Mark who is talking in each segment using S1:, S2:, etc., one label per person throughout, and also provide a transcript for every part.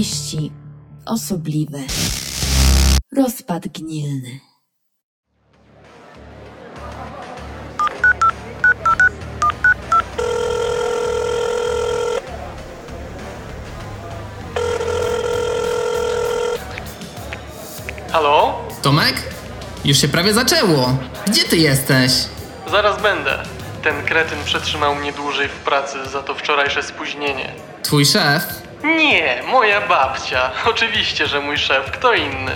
S1: Opowieści osobliwe. Rozpad gnilny.
S2: Halo?
S3: Tomek? Już się prawie zaczęło. Gdzie ty jesteś?
S2: Zaraz będę. Ten kretyn przetrzymał mnie dłużej w pracy za to wczorajsze spóźnienie.
S3: Twój szef?
S2: Nie, moja babcia. Oczywiście, że mój szef. Kto inny?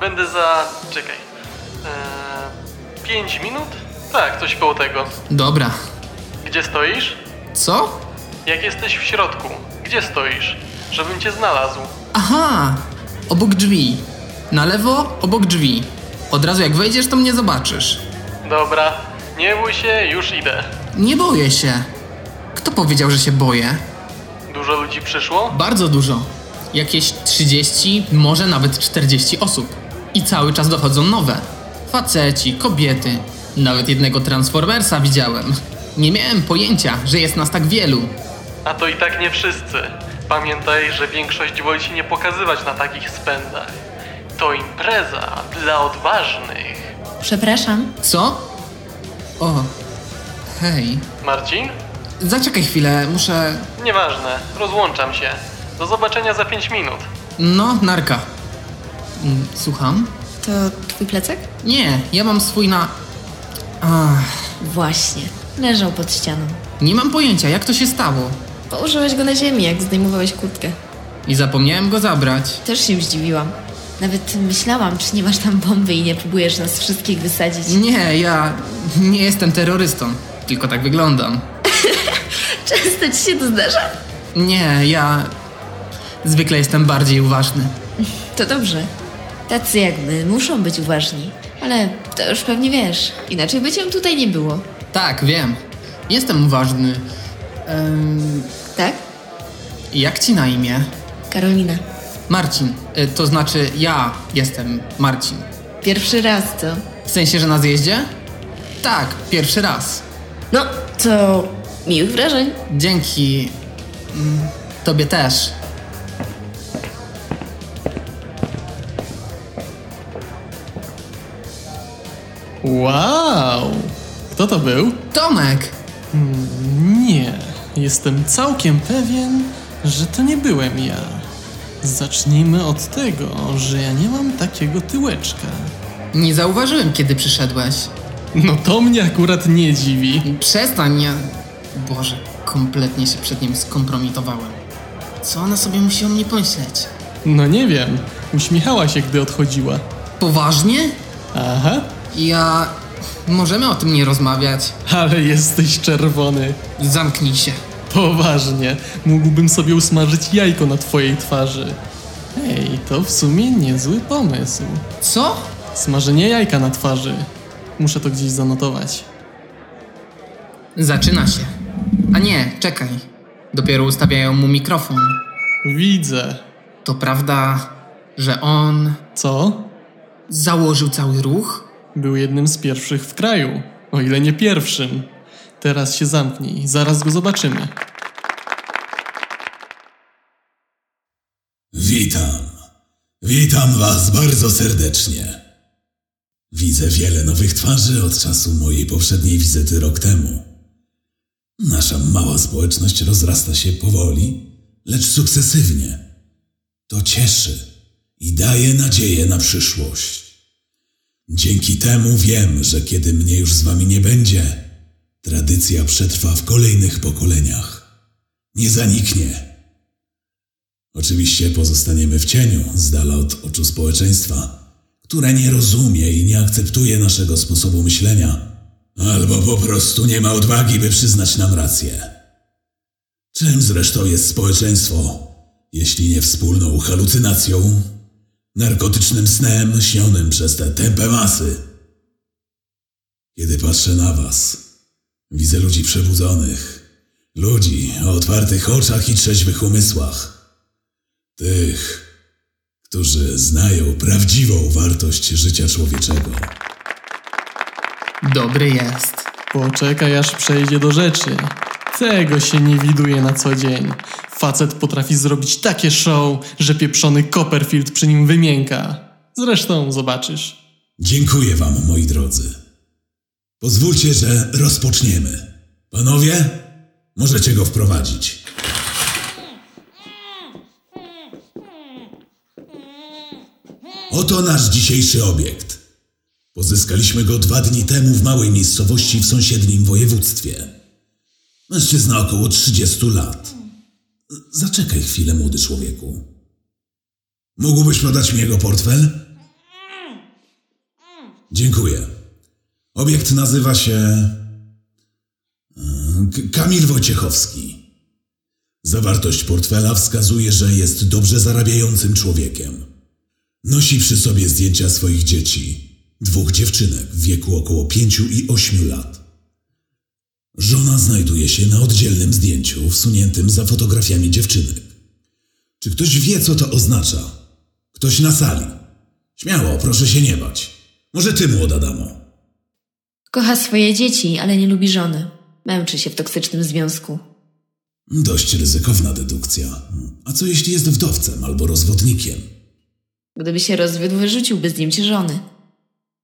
S2: Będę za... czekaj. Eee, pięć minut? Tak, coś koło tego.
S3: Dobra.
S2: Gdzie stoisz?
S3: Co?
S2: Jak jesteś w środku, gdzie stoisz? Żebym cię znalazł.
S3: Aha! Obok drzwi. Na lewo, obok drzwi. Od razu jak wejdziesz, to mnie zobaczysz.
S2: Dobra, nie bój się, już idę.
S3: Nie boję się. Kto powiedział, że się boję?
S2: Dużo ludzi przyszło?
S3: Bardzo dużo. Jakieś 30, może nawet 40 osób. I cały czas dochodzą nowe. Faceci, kobiety. Nawet jednego Transformersa widziałem. Nie miałem pojęcia, że jest nas tak wielu.
S2: A to i tak nie wszyscy. Pamiętaj, że większość woli się nie pokazywać na takich spędach. To impreza dla odważnych.
S1: Przepraszam.
S3: Co? O, hej.
S2: Marcin?
S3: Zaczekaj chwilę, muszę.
S2: Nieważne, rozłączam się. Do zobaczenia za 5 minut.
S3: No, narka. Mm, Słucham?
S1: To twój plecak?
S3: Nie, ja mam swój na. Ach,
S1: Właśnie. Leżał pod ścianą.
S3: nie mam pojęcia, jak to się stało.
S1: Położyłeś go na ziemi, jak zdejmowałeś kurtkę.
S3: I zapomniałem go zabrać.
S1: Też się zdziwiłam. Nawet myślałam, czy nie masz tam bomby i nie próbujesz nas wszystkich wysadzić.
S3: Nie, ja nie jestem terrorystą, tylko tak wyglądam.
S1: Często ci się to zdarza?
S3: Nie, ja zwykle jestem bardziej uważny.
S1: To dobrze. Tacy jak my muszą być uważni. Ale to już pewnie wiesz. Inaczej by cię tutaj nie było.
S3: Tak, wiem. Jestem uważny. Em,
S1: Tak?
S3: jak ci na imię?
S1: Karolina.
S3: Marcin. Y, To znaczy, ja jestem Marcin.
S1: Pierwszy raz, co?
S3: W sensie, że na zjeździe? Tak, pierwszy raz.
S1: No, to miłych wrażeń.
S3: Dzięki. mm, Tobie też.
S4: Wow! Kto to był?
S3: Tomek!
S4: Nie, jestem całkiem pewien, że to nie byłem ja. Zacznijmy od tego, że ja nie mam takiego tyłeczka.
S3: Nie zauważyłem, kiedy przyszedłeś.
S4: No to mnie akurat nie dziwi.
S3: Przestań, ja... Boże, kompletnie się przed nim skompromitowałem. Co ona sobie musi o mnie pomyśleć?
S4: No nie wiem, uśmiechała się, gdy odchodziła.
S3: Poważnie?
S4: Aha,
S3: Ja... Możemy o tym nie rozmawiać.
S4: ale jesteś czerwony.
S3: Zamknij się.
S4: Poważnie, mógłbym sobie usmażyć jajko na twojej twarzy. Ej, to w sumie niezły pomysł.
S3: Co?
S4: Smażenie jajka na twarzy. Muszę to gdzieś zanotować.
S3: Zaczyna się. A nie, czekaj. Dopiero ustawiają mu mikrofon.
S4: Widzę.
S3: To prawda, że on
S4: Co?
S3: założył cały ruch?
S4: Był jednym z pierwszych w kraju, o ile nie pierwszym. Teraz się zamknij, zaraz go zobaczymy.
S5: Witam. Witam Was bardzo serdecznie. Widzę wiele nowych twarzy od czasu mojej poprzedniej wizyty rok temu. Nasza mała społeczność rozrasta się powoli, lecz sukcesywnie. To cieszy i daje nadzieję na przyszłość. Dzięki temu wiem, że kiedy mnie już z Wami nie będzie, tradycja przetrwa w kolejnych pokoleniach. Nie zaniknie. Oczywiście pozostaniemy w cieniu, z dala od oczu społeczeństwa, które nie rozumie i nie akceptuje naszego sposobu myślenia, albo po prostu nie ma odwagi, by przyznać nam rację. Czym zresztą jest społeczeństwo, jeśli nie wspólną halucynacją, narkotycznym snem śnionym przez te tępe masy? Kiedy patrzę na Was, widzę ludzi przebudzonych, ludzi o otwartych oczach i trzeźwych umysłach. Tych, którzy znają prawdziwą wartość życia człowieczego.
S3: Dobry jest.
S4: Poczekaj aż przejdzie do rzeczy. Tego się nie widuje na co dzień. Facet potrafi zrobić takie show, że pieprzony Copperfield przy nim wymięka. Zresztą zobaczysz.
S5: Dziękuję wam, moi drodzy. Pozwólcie, że rozpoczniemy. Panowie, możecie go wprowadzić. Oto nasz dzisiejszy obiekt. Pozyskaliśmy go dwa dni temu w małej miejscowości w sąsiednim województwie. Mężczyzna około 30 lat. Zaczekaj chwilę, młody człowieku. Mógłbyś podać mi jego portfel? Dziękuję. Obiekt nazywa się. e, K- Kamil Wojciechowski. Zawartość portfela wskazuje, że jest dobrze zarabiającym człowiekiem. Nosi przy sobie zdjęcia swoich dzieci, dwóch dziewczynek w wieku około pięciu i ośmiu lat. Żona znajduje się na oddzielnym zdjęciu, wsuniętym za fotografiami dziewczynek. Czy ktoś wie, co to oznacza? Ktoś na sali. Śmiało, proszę się nie bać. Może ty, młoda damo.
S1: Kocha swoje dzieci, ale nie lubi żony. Męczy się w toksycznym związku.
S5: Dość ryzykowna dedukcja. A co jeśli jest wdowcem albo rozwodnikiem?
S1: Gdyby się rozwiódł, wyrzuciłby zdjęcie żony.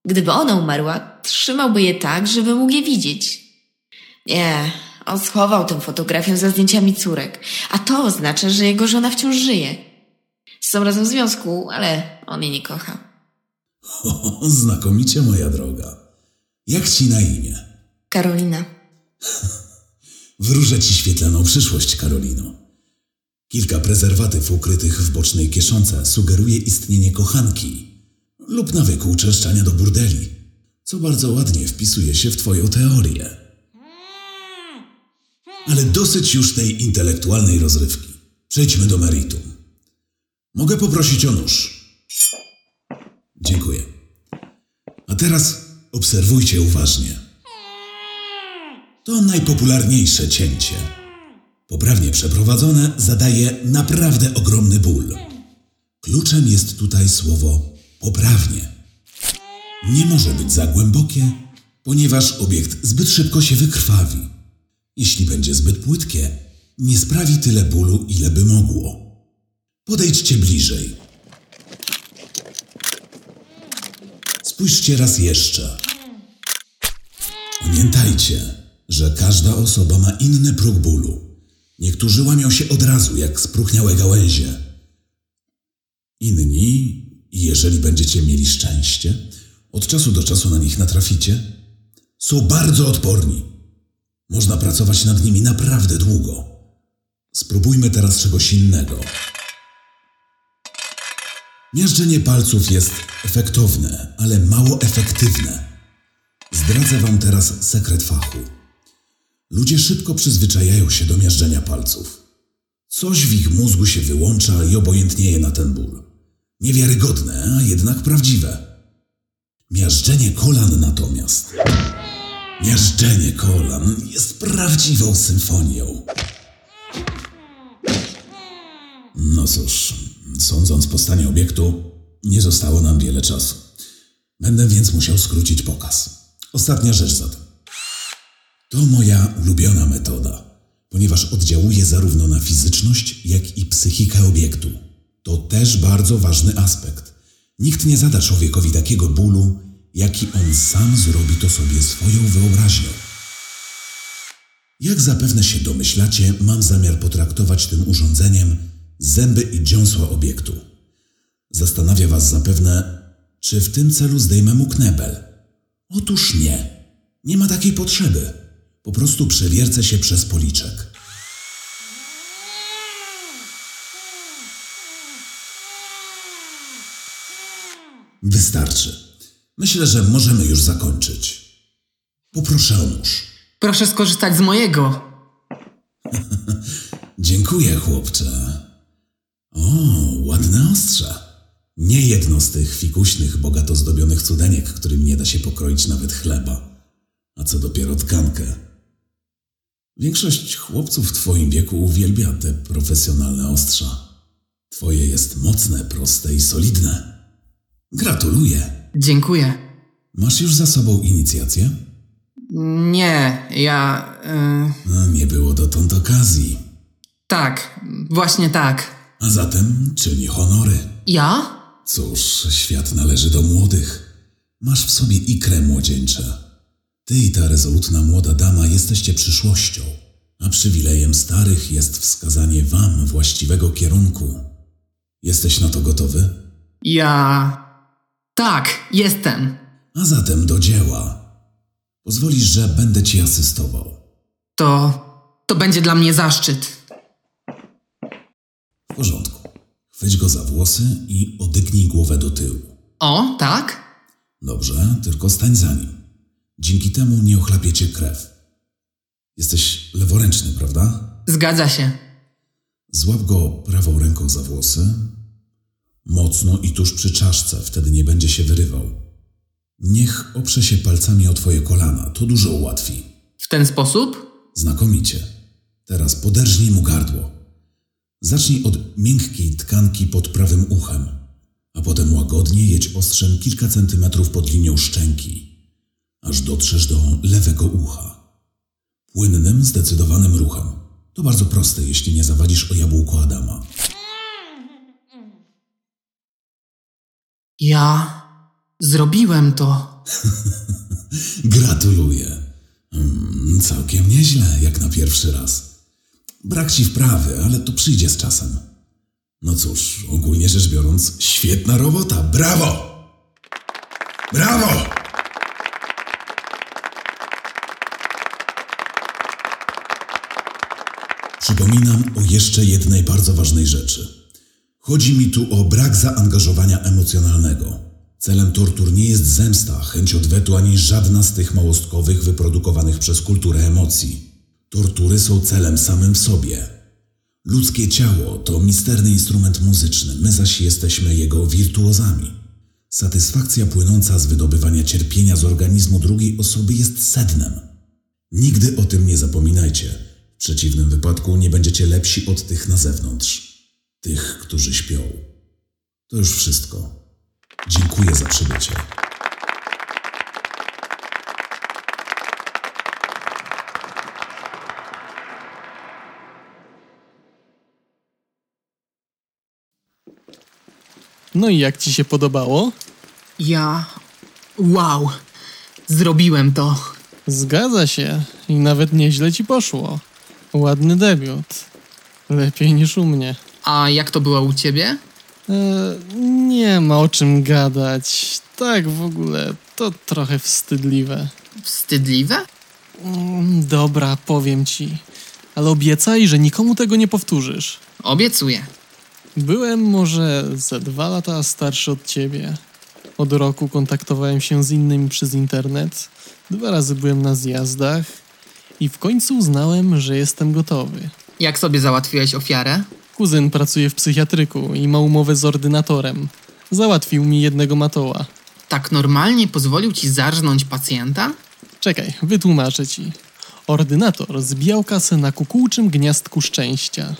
S1: Gdyby ona umarła, trzymałby je tak, żeby mógł je widzieć. Nie, on schował tę fotografię za zdjęciami córek, a to oznacza, że jego żona wciąż żyje. Są razem w związku, ale on jej nie kocha.
S5: O, znakomicie, moja droga. Jak ci na imię?
S1: Karolina.
S5: Wróżę ci świetlaną przyszłość, Karolino. Kilka prezerwatyw ukrytych w bocznej kieszonce sugeruje istnienie kochanki lub nawyku uczęszczania do burdeli, co bardzo ładnie wpisuje się w twoją teorię. Ale dosyć już tej intelektualnej rozrywki. Przejdźmy do meritum. Mogę poprosić o nóż. Dziękuję. A teraz obserwujcie uważnie. To najpopularniejsze cięcie. Poprawnie przeprowadzone zadaje naprawdę ogromny ból. Kluczem jest tutaj słowo poprawnie. Nie może być za głębokie, ponieważ obiekt zbyt szybko się wykrwawi. Jeśli będzie zbyt płytkie, nie sprawi tyle bólu, ile by mogło. Podejdźcie bliżej. Spójrzcie raz jeszcze. Pamiętajcie, że każda osoba ma inny próg bólu. Niektórzy łamią się od razu, jak spróchniałe gałęzie. Inni, jeżeli będziecie mieli szczęście, od czasu do czasu na nich natraficie, są bardzo odporni. Można pracować nad nimi naprawdę długo. Spróbujmy teraz czegoś innego. Miażdżenie palców jest efektowne, ale mało efektywne. Zdradzę wam teraz sekret fachu. Ludzie szybko przyzwyczajają się do miażdżenia palców. Coś w ich mózgu się wyłącza i obojętnieje na ten ból. Niewiarygodne, a jednak prawdziwe. Miażdżenie kolan natomiast. Miażdżenie kolan jest prawdziwą symfonią. No cóż, sądząc po stanie obiektu, nie zostało nam wiele czasu. Będę więc musiał skrócić pokaz. Ostatnia rzecz zatem. To moja ulubiona metoda, ponieważ oddziałuje zarówno na fizyczność, jak i psychikę obiektu. To też bardzo ważny aspekt. Nikt nie zada człowiekowi takiego bólu, jaki on sam zrobi to sobie swoją wyobraźnią. Jak zapewne się domyślacie, mam zamiar potraktować tym urządzeniem zęby i dziąsła obiektu. Zastanawia Was zapewne, czy w tym celu zdejmę mu knebel. Otóż nie. Nie ma takiej potrzeby. Po prostu przewiercę się przez policzek. Wystarczy. Myślę, że możemy już zakończyć. Poproszę o nóż.
S3: Proszę skorzystać z mojego.
S5: Dziękuję, chłopcze. O, ładne ostrze. Nie jedno z tych fikuśnych, bogato zdobionych cudeniek, którym nie da się pokroić nawet chleba. A co dopiero tkankę. Większość chłopców w twoim wieku uwielbia te profesjonalne ostrza. Twoje jest mocne, proste i solidne. Gratuluję.
S3: Dziękuję.
S5: Masz już za sobą inicjację?
S3: Nie, ja. y,
S5: No, nie było dotąd okazji.
S3: Tak, właśnie tak.
S5: A zatem czyni honory.
S3: Ja?
S5: Cóż, świat należy do młodych. Masz w sobie ikrę młodzieńcze. Ty i ta rezolutna młoda dama jesteście przyszłością, a przywilejem starych jest wskazanie wam właściwego kierunku. Jesteś na to gotowy?
S3: Ja. Tak, jestem.
S5: A zatem do dzieła. Pozwolisz, że będę ci asystował.
S3: To. To będzie dla mnie zaszczyt.
S5: W porządku. Chwyć go za włosy i odyknij głowę do tyłu.
S3: O, tak?
S5: Dobrze, tylko stań za nim. Dzięki temu nie ochlapiecie krew. Jesteś leworęczny, prawda?
S3: Zgadza się.
S5: Złap go prawą ręką za włosy. Mocno i tuż przy czaszce, wtedy nie będzie się wyrywał. Niech oprze się palcami o twoje kolana, to dużo ułatwi.
S3: W ten sposób?
S5: Znakomicie. Teraz poderżnij mu gardło. Zacznij od miękkiej tkanki pod prawym uchem, a potem łagodnie jedź ostrzem kilka centymetrów pod linią szczęki, aż dotrzesz do lewego ucha. Płynnym, zdecydowanym ruchem. To bardzo proste, jeśli nie zawadzisz o jabłko Adama.
S3: Ja. Zrobiłem to.
S5: Gratuluję. Mm, całkiem nieźle, jak na pierwszy raz. Brak ci wprawy, ale to przyjdzie z czasem. No cóż, ogólnie rzecz biorąc, świetna robota. Brawo! Brawo! Przypominam o jeszcze jednej bardzo ważnej rzeczy. Chodzi mi tu o brak zaangażowania emocjonalnego. Celem tortur nie jest zemsta, chęć odwetu ani żadna z tych małostkowych wyprodukowanych przez kulturę emocji. Tortury są celem samym w sobie. Ludzkie ciało to misterny instrument muzyczny, my zaś jesteśmy jego wirtuozami. Satysfakcja płynąca z wydobywania cierpienia z organizmu drugiej osoby jest sednem. Nigdy o tym nie zapominajcie. W przeciwnym wypadku nie będziecie lepsi od tych na zewnątrz. Tych, którzy śpią. To już wszystko. Dziękuję za przybycie.
S4: No i jak ci się podobało?
S3: Ja. Wow. Zrobiłem to.
S4: Zgadza się. I nawet nieźle ci poszło. Ładny debiut. Lepiej niż u mnie.
S3: A jak to było u ciebie?
S4: E, nie ma o czym gadać. Tak w ogóle, to trochę wstydliwe.
S3: Wstydliwe?
S4: Mm, Dobra, powiem ci. Ale obiecaj, że nikomu tego nie powtórzysz.
S3: Obiecuję.
S4: Byłem może ze dwa lata starszy od ciebie. Od roku kontaktowałem się z innymi przez internet. Dwa razy byłem na zjazdach. I w końcu uznałem, że jestem gotowy.
S3: Jak sobie załatwiłeś ofiarę?
S4: Kuzyn pracuje w psychiatryku i ma umowę z ordynatorem. Załatwił mi jednego matoła.
S3: Tak normalnie pozwolił ci zarżnąć pacjenta?
S4: Czekaj, wytłumaczę ci. Ordynator zbijał kasę na kukułczym gniazdku szczęścia.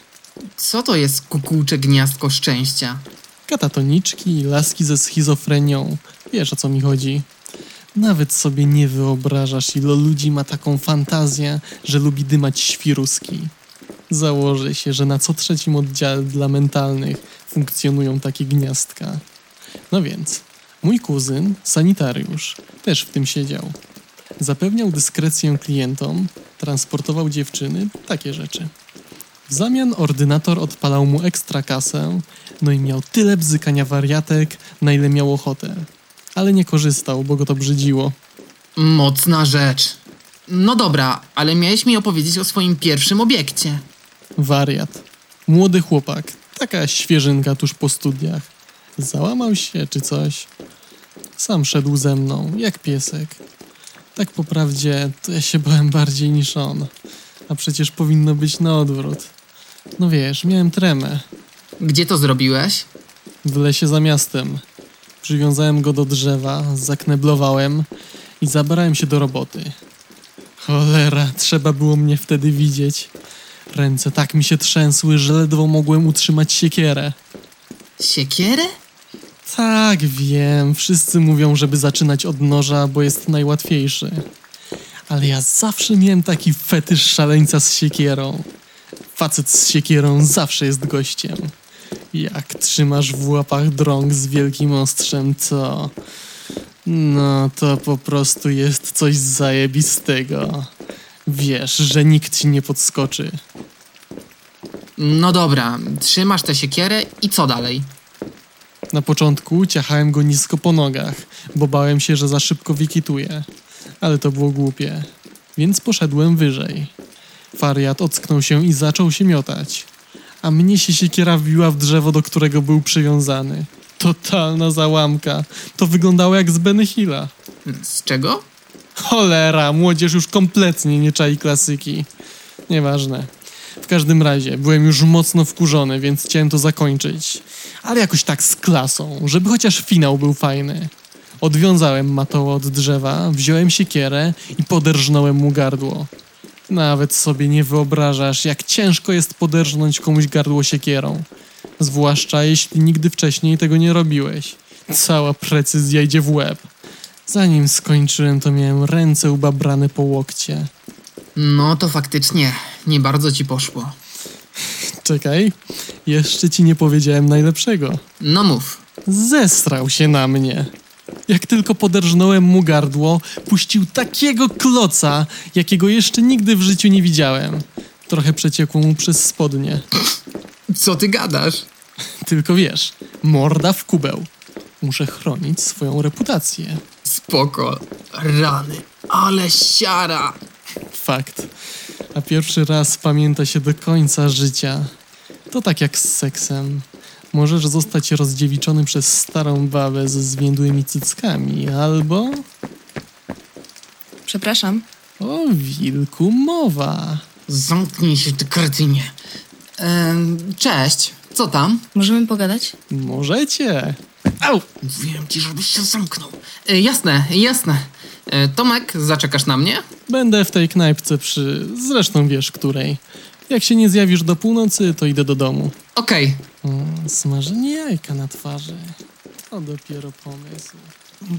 S3: Co to jest kukułcze gniazdko szczęścia?
S4: Katatoniczki, laski ze schizofrenią. Wiesz o co mi chodzi. Nawet sobie nie wyobrażasz, ile ludzi ma taką fantazję, że lubi dymać świruski. Założę się, że na co trzecim oddziale dla mentalnych funkcjonują takie gniazdka. No więc, mój kuzyn, sanitariusz, też w tym siedział. Zapewniał dyskrecję klientom, transportował dziewczyny, takie rzeczy. W zamian ordynator odpalał mu ekstra kasę, no i miał tyle bzykania wariatek, na ile miał ochotę. Ale nie korzystał, bo go to brzydziło.
S3: Mocna rzecz. No dobra, ale miałeś mi opowiedzieć o swoim pierwszym obiekcie.
S4: Wariat. Młody chłopak, taka świeżynka tuż po studiach. Załamał się czy coś. Sam szedł ze mną, jak piesek. Tak po prawdzie, to ja się bałem bardziej niż on. A przecież powinno być na odwrót. No wiesz, miałem tremę.
S3: Gdzie to zrobiłeś?
S4: W lesie za miastem. Przywiązałem go do drzewa, zakneblowałem i zabrałem się do roboty. Cholera, trzeba było mnie wtedy widzieć. Ręce tak mi się trzęsły, że ledwo mogłem utrzymać siekierę.
S3: Siekierę?
S4: Tak, wiem, wszyscy mówią, żeby zaczynać od noża, bo jest najłatwiejszy. Ale ja zawsze miałem taki fetysz szaleńca z siekierą. Facet z siekierą zawsze jest gościem. Jak trzymasz w łapach drąg z wielkim ostrzem, to... No, to po prostu jest coś zajebistego. Wiesz, że nikt ci nie podskoczy.
S3: No dobra, trzymasz tę siekierę i co dalej?
S4: Na początku ciachałem go nisko po nogach, bo bałem się, że za szybko wikituje. Ale to było głupie. Więc poszedłem wyżej. Fariat ocknął się i zaczął się miotać. A mnie się siekiera wbiła w drzewo, do którego był przywiązany. Totalna załamka. To wyglądało jak z Benny Hilla.
S3: Z czego?
S4: Cholera, młodzież już kompletnie nie czai klasyki. Nieważne. W każdym razie, byłem już mocno wkurzony, więc chciałem to zakończyć. Ale jakoś tak z klasą, żeby chociaż finał był fajny. Odwiązałem matoło od drzewa, wziąłem siekierę i poderżnąłem mu gardło. Nawet sobie nie wyobrażasz, jak ciężko jest poderżnąć komuś gardło siekierą. Zwłaszcza jeśli nigdy wcześniej tego nie robiłeś. Cała precyzja idzie w łeb. Zanim skończyłem, to miałem ręce ubabrane po łokcie.
S3: No to faktycznie, nie bardzo ci poszło.
S4: Czekaj, jeszcze ci nie powiedziałem najlepszego.
S3: No mów.
S4: Zesrał się na mnie. Jak tylko poderżnąłem mu gardło, puścił takiego kloca, jakiego jeszcze nigdy w życiu nie widziałem. Trochę przeciekło mu przez spodnie.
S3: Co ty gadasz?
S4: Tylko wiesz, morda w kubeł. Muszę chronić swoją reputację.
S3: Spoko. Rany. Ale siara.
S4: Fakt. A pierwszy raz pamięta się do końca życia. To tak jak z seksem. Możesz zostać rozdziewiczony przez starą babę ze zwiędłymi cyckami, albo
S1: Przepraszam.
S4: o wilku mowa.
S3: Zamknij się, ty kretynie. Ehm, cześć. Co tam?
S1: Możemy pogadać?
S4: Możecie. Au!
S3: Mówiłem ci, żebyś się zamknął. E, jasne, jasne. E, Tomek, zaczekasz na mnie?
S4: Będę w tej knajpce przy... zresztą wiesz której. Jak się nie zjawisz do północy, to idę do domu.
S3: Okej.
S4: O, smażenie jajka na twarzy. To dopiero pomysł.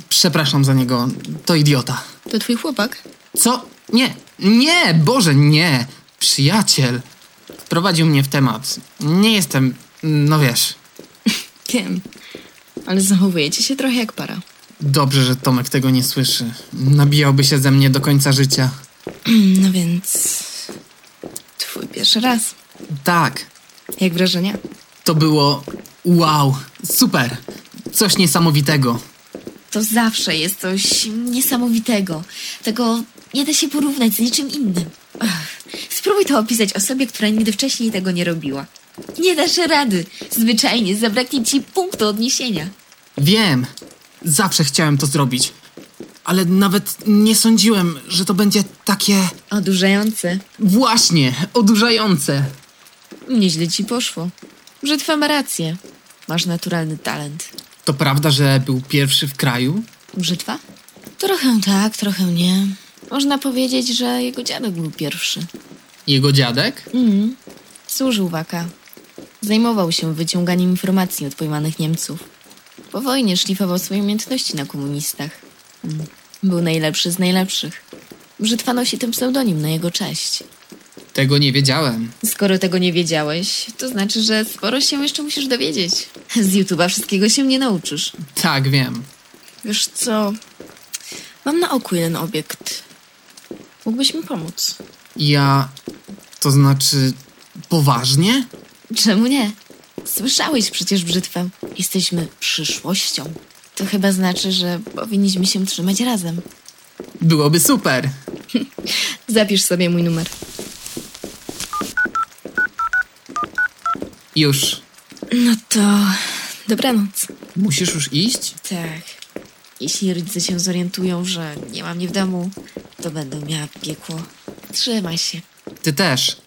S3: Przepraszam za niego. To idiota.
S1: To twój chłopak?
S3: Co? Nie, nie, Boże, nie. Przyjaciel. Wprowadził mnie w temat. Nie jestem, no wiesz.
S1: Wiem. Ale zachowujecie się trochę jak para.
S3: Dobrze, że Tomek tego nie słyszy. Nabijałby się ze mnie do końca życia.
S1: No więc... Twój pierwszy raz.
S3: Tak,
S1: Jak wrażenia?
S3: to było wow, super. Coś niesamowitego.
S1: To zawsze jest coś niesamowitego. Tego nie da się porównać z niczym innym. Ach, spróbuj to opisać osobie, która nigdy wcześniej tego nie robiła. Nie dasz rady. Zwyczajnie zabraknie ci punktu odniesienia.
S3: Wiem, zawsze chciałem to zrobić. Ale nawet nie sądziłem, że to będzie takie
S1: Odurzające.
S3: właśnie odurzające.
S1: Nieźle ci poszło. Brzytwa ma rację. Masz naturalny talent.
S3: To prawda, że był pierwszy w kraju?
S1: Brzytwa? Trochę tak, trochę nie. Można powiedzieć, że jego dziadek był pierwszy.
S3: Jego dziadek?
S1: Mhm. Służył waka. Zajmował się wyciąganiem informacji od pojmanych Niemców. Po wojnie szlifował swoje umiejętności na komunistach. Był najlepszy z najlepszych. Brzytwa nosi ten pseudonim na jego cześć.
S3: Tego nie wiedziałem.
S1: Skoro tego nie wiedziałeś, to znaczy, że sporo się jeszcze musisz dowiedzieć. Z YouTube'a wszystkiego się nie nauczysz.
S3: Tak, wiem.
S1: Wiesz co? Mam na oku jeden obiekt. Mógłbyś mi pomóc?
S3: Ja. To znaczy. Poważnie?
S1: Czemu nie? Słyszałeś przecież brzytwę. Jesteśmy przyszłością. To chyba znaczy, że powinniśmy się trzymać razem.
S3: Byłoby super.
S1: Zapisz sobie mój numer.
S3: Już.
S1: No to dobranoc.
S3: Musisz już iść?
S1: Tak. Jeśli rodzice się zorientują, że nie mam mnie w domu, to będą miała piekło. Trzymaj się.
S3: Ty też.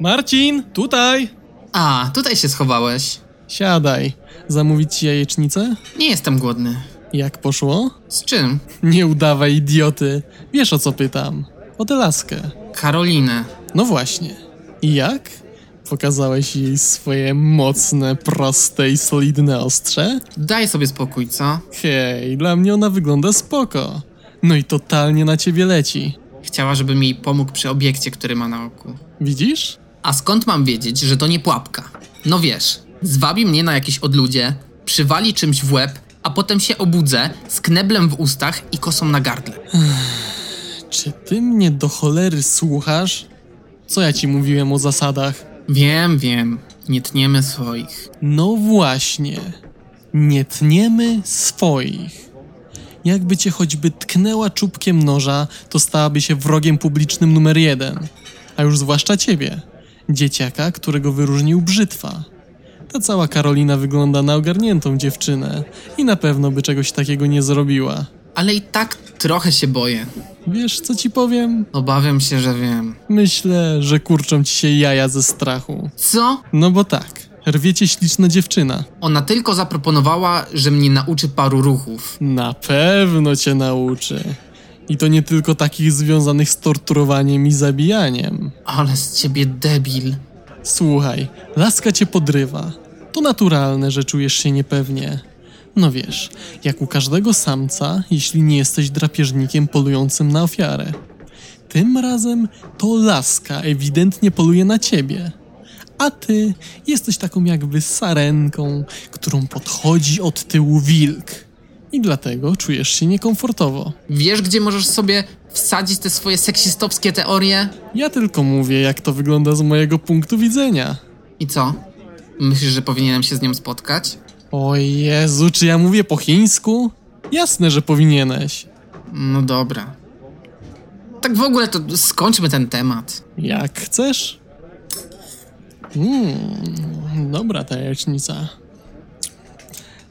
S4: Marcin, tutaj!
S3: A, tutaj się schowałeś.
S4: Siadaj. Zamówić ci jajecznicę?
S3: Nie jestem głodny.
S4: Jak poszło?
S3: Z czym?
S4: Nie udawaj idioty. Wiesz o co pytam. O tę laskę.
S3: Karolinę.
S4: No właśnie. I jak? pokazałeś jej swoje mocne, proste i solidne ostrze?
S3: Daj sobie spokój, co?
S4: Hej, dla mnie ona wygląda spoko. No i totalnie na ciebie leci.
S3: Chciała, żebym jej pomógł przy obiekcie, który ma na oku.
S4: Widzisz?
S3: A skąd mam wiedzieć, że to nie pułapka? No wiesz, zwabi mnie na jakieś odludzie, przywali czymś w łeb, a potem się obudzę z kneblem w ustach i kosą na gardle.
S4: Czy ty mnie do cholery słuchasz? Co ja ci mówiłem o zasadach?
S3: Wiem, wiem, nie tniemy swoich.
S4: No właśnie. Nie tniemy swoich. Jakby cię choćby tknęła czubkiem noża, to stałaby się wrogiem publicznym numer jeden. A już zwłaszcza ciebie, dzieciaka, którego wyróżnił brzytwa. Ta cała Karolina wygląda na ogarniętą dziewczynę i na pewno by czegoś takiego nie zrobiła.
S3: Ale i tak trochę się boję.
S4: Wiesz, co ci powiem?
S3: Obawiam się, że wiem.
S4: Myślę, że kurczą ci się jaja ze strachu.
S3: Co?
S4: No bo tak, rwiecie śliczna dziewczyna.
S3: Ona tylko zaproponowała, że mnie nauczy paru ruchów.
S4: Na pewno cię nauczy. I to nie tylko takich związanych z torturowaniem i zabijaniem.
S3: Ale z ciebie debil.
S4: Słuchaj, laska cię podrywa. To naturalne, że czujesz się niepewnie. No wiesz, jak u każdego samca, jeśli nie jesteś drapieżnikiem polującym na ofiarę. Tym razem to laska ewidentnie poluje na ciebie. A ty jesteś taką jakby sarenką, którą podchodzi od tyłu wilk. I dlatego czujesz się niekomfortowo.
S3: Wiesz, gdzie możesz sobie wsadzić te swoje seksistowskie teorie?
S4: Ja tylko mówię, jak to wygląda z mojego punktu widzenia.
S3: I co? Myślisz, że powinienem się z nią spotkać?
S4: O Jezu, czy ja mówię po chińsku? Jasne, że powinieneś.
S3: No dobra. Tak w ogóle to skończmy ten temat.
S4: Jak chcesz? Mmm, dobra ta jajecznica.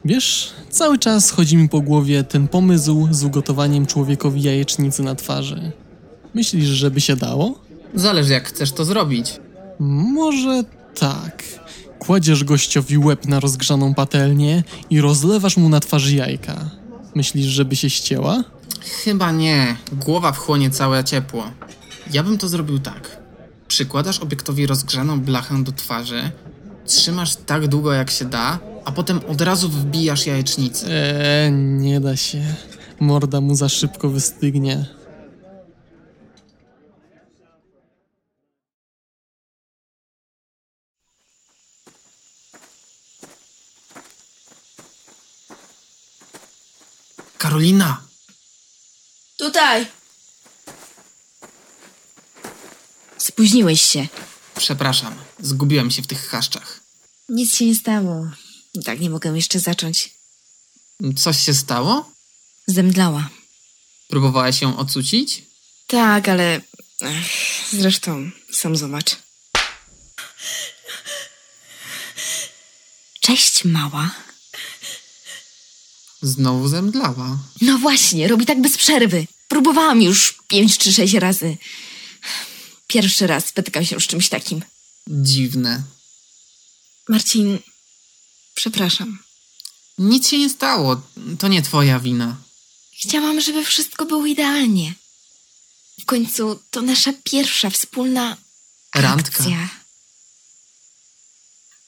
S4: Wiesz, cały czas chodzi mi po głowie ten pomysł z ugotowaniem człowiekowi jajecznicy na twarzy. Myślisz, żeby się dało?
S3: Zależy jak chcesz to zrobić.
S4: Może tak. Kładziesz gościowi łeb na rozgrzaną patelnię i rozlewasz mu na twarzy jajka. Myślisz, żeby się ścięła?
S3: Chyba nie. Głowa wchłonie całe ciepło. Ja bym to zrobił tak. Przykładasz obiektowi rozgrzaną blachę do twarzy, trzymasz tak długo jak się da, a potem od razu wbijasz jajecznicę.
S4: Eee, nie da się. Morda mu za szybko wystygnie.
S3: Karolina!
S1: Tutaj! Spóźniłeś się.
S3: Przepraszam, zgubiłem się w tych chaszczach.
S1: Nic się nie stało. I tak nie mogę jeszcze zacząć.
S3: Coś się stało?
S1: Zemdlała.
S3: Próbowałeś ją ocucić?
S1: Tak, ale... Ech, zresztą, sam zobacz. Cześć, mała.
S3: Znowu zemdlała.
S1: No właśnie, robi tak bez przerwy. Próbowałam już pięć czy sześć razy. Pierwszy raz spotykam się z czymś takim.
S3: Dziwne.
S1: Marcin, przepraszam.
S3: Nic się nie stało. To nie twoja wina.
S1: Chciałam, żeby wszystko było idealnie. W końcu to nasza pierwsza wspólna
S3: Randka.
S1: akcja.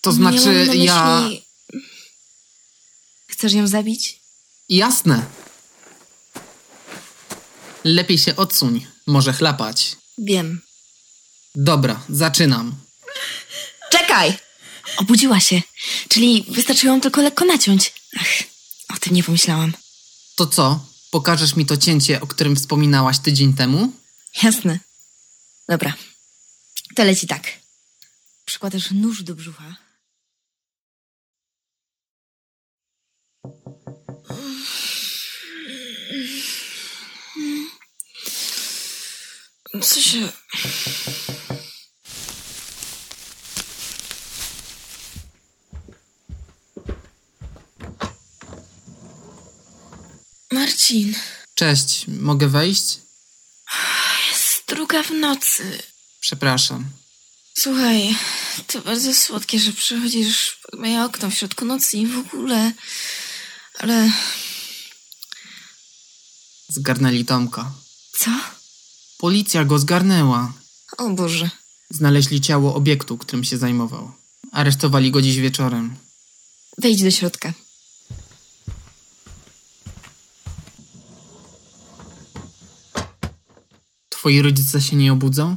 S3: To
S1: Miałam
S3: znaczy,
S1: na
S3: ja.
S1: myśli- Chcesz ją zabić?
S3: Jasne. Lepiej się odsuń. Może chlapać.
S1: Wiem.
S3: Dobra, zaczynam.
S1: Czekaj! Obudziła się, czyli wystarczyło ją tylko lekko naciąć. Ach, o tym nie pomyślałam.
S3: To co? Pokażesz mi to cięcie, o którym wspominałaś tydzień temu?
S1: Jasne. Dobra. To leci tak. Przykładasz nóż do brzucha. Co się... Marcin,
S3: Cześć, mogę wejść?
S1: jest druga w nocy.
S3: Przepraszam.
S1: Słuchaj, to bardzo słodkie, że przychodzisz pod moje okno w środku nocy i w ogóle. Ale
S3: Zgarnęli Tomka.
S1: co?
S3: Policja go zgarnęła.
S1: O Boże.
S3: Znaleźli ciało obiektu, którym się zajmował. Aresztowali go dziś wieczorem.
S1: Wejdź do środka.
S3: Twoi rodzice się nie obudzą?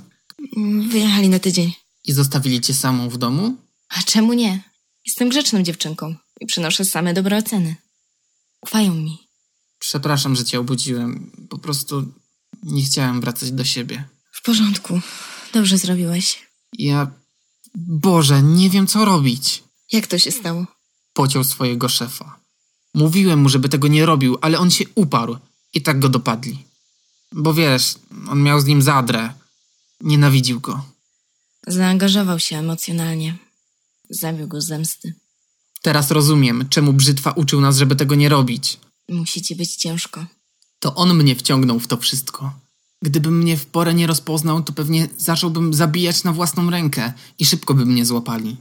S1: Wyjechali na tydzień.
S3: I zostawili cię samą w domu?
S1: A czemu nie? Jestem grzeczną dziewczynką i przynoszę same dobre oceny. Ufają mi.
S3: Przepraszam, że cię obudziłem. Po prostu nie chciałem wracać do siebie.
S1: W porządku. Dobrze zrobiłeś.
S3: Ja. Boże, nie wiem co robić.
S1: Jak to się stało?
S3: Pociął swojego szefa. Mówiłem mu, żeby tego nie robił, ale on się uparł i tak go dopadli. Bo wiesz, on miał z nim zadrę. Nienawidził go.
S1: Zaangażował się emocjonalnie. Zabił go z zemsty.
S3: Teraz rozumiem, czemu Brzytwa uczył nas, żeby tego nie robić.
S1: Musi ci być ciężko.
S3: To on mnie wciągnął w to wszystko. Gdybym mnie w porę nie rozpoznał, to pewnie zacząłbym zabijać na własną rękę i szybko by mnie złapali.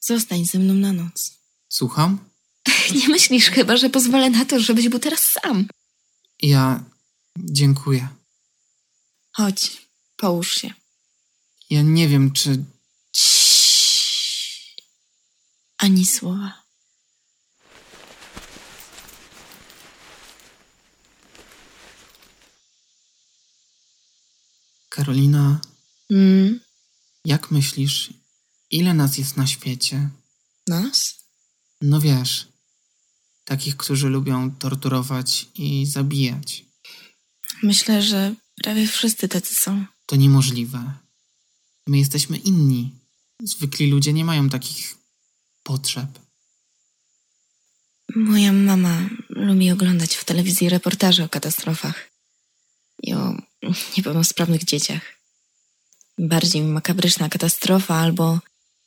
S1: Zostań ze mną na noc.
S3: Słucham?
S1: Nie myślisz chyba, że pozwolę na to, żebyś był teraz sam.
S3: Ja. Dziękuję.
S1: Chodź, połóż się.
S3: Ja nie wiem, czy.
S1: Ani słowa.
S3: Karolina,
S1: Mm,
S3: jak myślisz, ile nas jest na świecie?
S1: nas?
S3: No wiesz, takich, którzy lubią torturować i zabijać.
S1: Myślę, że prawie wszyscy tacy są.
S3: To niemożliwe. My jesteśmy inni. Zwykli ludzie nie mają takich potrzeb.
S1: Moja mama lubi oglądać w telewizji reportaże o katastrofach i o niepełnosprawnych dzieciach. Bardziej makabryczna katastrofa albo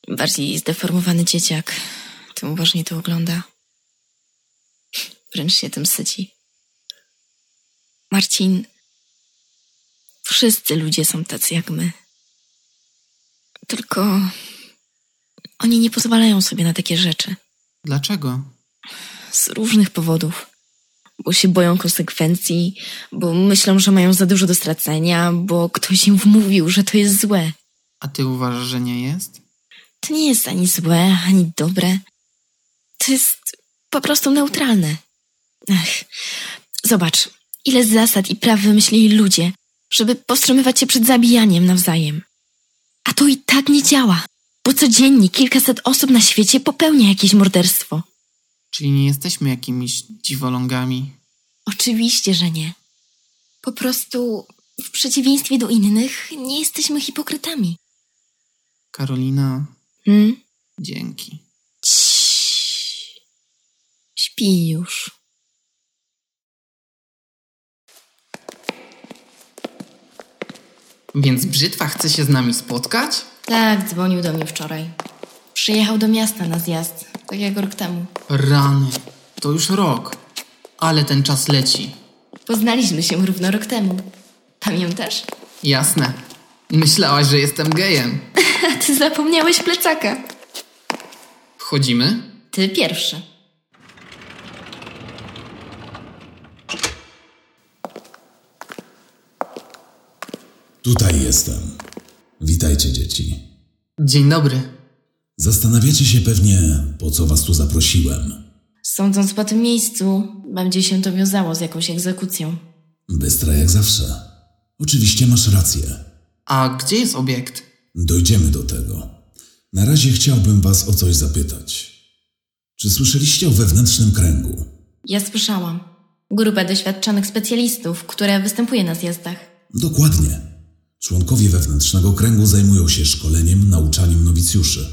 S1: bardziej zdeformowany dzieciak, tym uważnie to ogląda. Wręcz się tym syci. Marcin, wszyscy ludzie są tacy jak my. Tylko oni nie pozwalają sobie na takie rzeczy.
S3: Dlaczego?
S1: Z różnych powodów. Bo się boją konsekwencji, bo myślą, że mają za dużo do stracenia, bo ktoś im wmówił, że to jest złe.
S3: A ty uważasz, że nie jest?
S1: To nie jest ani złe, ani dobre. To jest po prostu neutralne. Ech. Zobacz, ile zasad i praw wymyślili ludzie, żeby powstrzymywać się przed zabijaniem nawzajem. A to i tak nie działa, bo codziennie kilkaset osób na świecie popełnia jakieś morderstwo.
S3: Czyli nie jesteśmy jakimiś dziwolągami?
S1: Oczywiście, że nie. Po prostu, w przeciwieństwie do innych, nie jesteśmy hipokrytami.
S3: Karolina,
S1: Hmm?
S3: dzięki.
S1: Ciii. Śpi już.
S3: Więc Brzytwa chce się z nami spotkać?
S1: Tak, dzwonił do mnie wczoraj. Przyjechał do miasta na zjazd, tak jak rok temu.
S3: Rany, to już rok. Ale ten czas leci.
S1: Poznaliśmy się równo rok temu. Pamiętasz?
S3: Jasne. Myślałaś, że jestem gejem.
S1: Ty zapomniałeś plecaka.
S3: Wchodzimy?
S1: Ty pierwszy.
S5: Tutaj jestem. Witajcie, dzieci.
S3: Dzień dobry.
S5: Zastanawiacie się pewnie, po co was tu zaprosiłem.
S1: Sądząc po tym miejscu, będzie się to wiązało z jakąś egzekucją.
S5: Bystra jak zawsze. Oczywiście masz rację.
S3: A gdzie jest obiekt?
S5: Dojdziemy do tego. Na razie chciałbym was o coś zapytać. Czy słyszeliście o wewnętrznym kręgu?
S1: Ja słyszałam. Grupę doświadczonych specjalistów, które występuje na zjazdach.
S5: Dokładnie. Członkowie wewnętrznego kręgu zajmują się szkoleniem, nauczaniem nowicjuszy.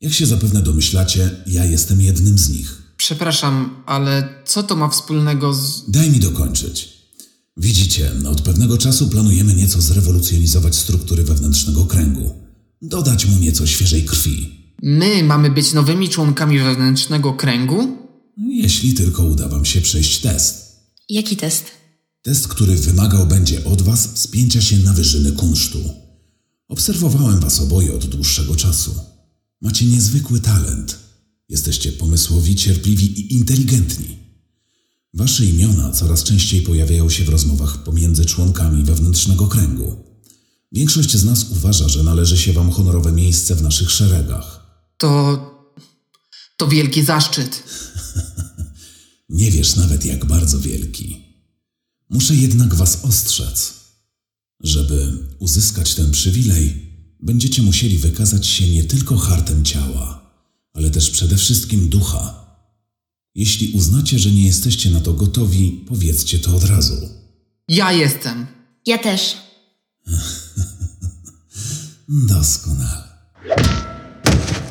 S5: Jak się zapewne domyślacie, ja jestem jednym z nich.
S3: Przepraszam, ale co to ma wspólnego z...
S5: Daj mi dokończyć. Widzicie, od pewnego czasu planujemy nieco zrewolucjonizować struktury wewnętrznego kręgu. Dodać mu nieco świeżej krwi.
S3: My mamy być nowymi członkami wewnętrznego kręgu?
S5: Jeśli tylko uda wam się przejść test.
S1: Jaki test?
S5: Test, który wymagał będzie od was spięcia się na wyżyny kunsztu. Obserwowałem was oboje od dłuższego czasu. Macie niezwykły talent. Jesteście pomysłowi, cierpliwi i inteligentni. Wasze imiona coraz częściej pojawiają się w rozmowach pomiędzy członkami wewnętrznego kręgu. Większość z nas uważa, że należy się wam honorowe miejsce w naszych szeregach.
S3: To. to wielki zaszczyt.
S5: Nie wiesz nawet, jak bardzo wielki. Muszę jednak was ostrzec. Żeby uzyskać ten przywilej, będziecie musieli wykazać się nie tylko hartem ciała, ale też przede wszystkim ducha. Jeśli uznacie, że nie jesteście na to gotowi, powiedzcie to od razu.
S3: Ja jestem.
S1: Ja też.
S5: Doskonale.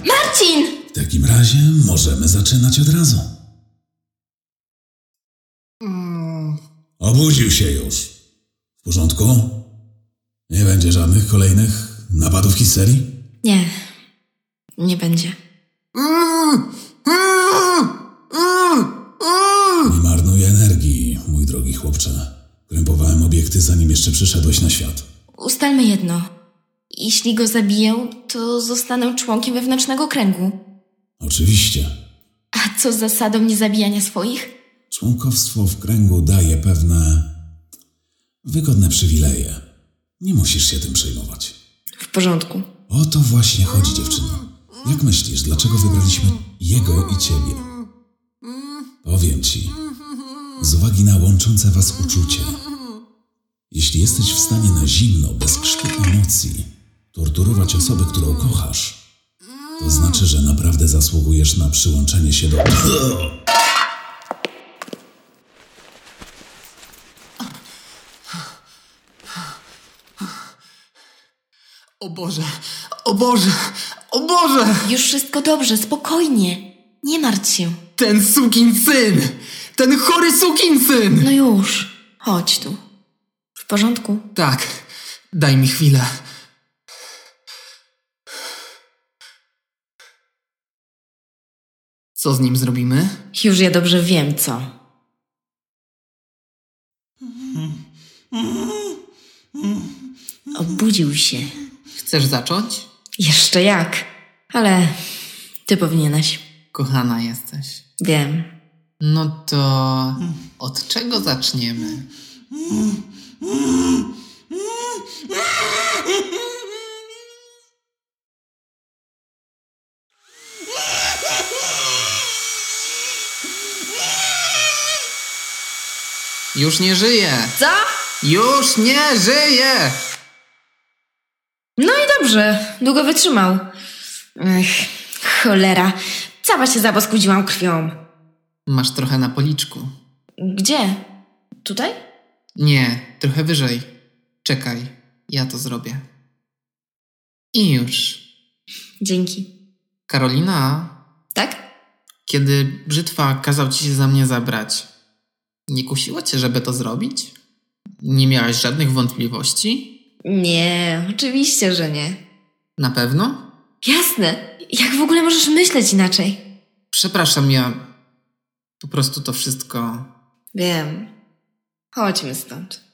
S1: Marcin!
S5: W takim razie możemy zaczynać od razu. Obudził się już. W porządku? Nie będzie żadnych kolejnych napadów histerii?
S1: Nie. Nie będzie.
S5: Nie marnuj energii, mój drogi chłopcze. Krępowałem obiekty, zanim jeszcze przyszedłeś na świat.
S1: Ustalmy jedno. Jeśli go zabiję, to zostanę członkiem wewnętrznego kręgu.
S5: Oczywiście,
S1: A co z zasadą niezabijania swoich?
S5: Członkowstwo w kręgu daje pewne wygodne przywileje. Nie musisz się tym przejmować.
S1: W porządku.
S5: O to właśnie chodzi, dziewczyno. Jak myślisz, dlaczego wybraliśmy jego i ciebie? Powiem ci, z uwagi na łączące was uczucie. Jeśli jesteś w stanie na zimno, bez krztu emocji, torturować osobę, którą kochasz, to znaczy, że naprawdę zasługujesz na przyłączenie się do...
S3: O Boże, o Boże, o Boże!
S1: Już wszystko dobrze, spokojnie. Nie martw się.
S3: Ten sukin syn! Ten chory sukin syn!
S1: No już. Chodź tu. W porządku?
S3: Tak, daj mi chwilę. Co z nim zrobimy?
S1: Już ja dobrze wiem, co. Obudził się.
S3: Chcesz zacząć?
S1: Jeszcze jak. Ale ty powinieneś.
S3: Kochana jesteś.
S1: Wiem.
S3: No to od czego zaczniemy? Już nie żyje!
S1: Co?
S3: Już nie żyje!
S1: No i dobrze. Długo wytrzymał. Ech, cholera. Cała się zaboskudziłam krwią.
S3: Masz trochę na policzku.
S1: Gdzie? Tutaj?
S3: Nie, trochę wyżej. Czekaj, ja to zrobię. I już.
S1: Dzięki.
S3: Karolina,
S1: Tak?
S3: kiedy brzytwa kazał ci się za mnie zabrać, nie kusiło cię, żeby to zrobić? Nie miałaś żadnych wątpliwości?
S1: Nie, oczywiście, że nie.
S3: Na pewno?
S1: Jasne. Jak w ogóle możesz myśleć inaczej?
S3: Przepraszam, ja po prostu to wszystko.
S1: Wiem. Chodźmy stąd.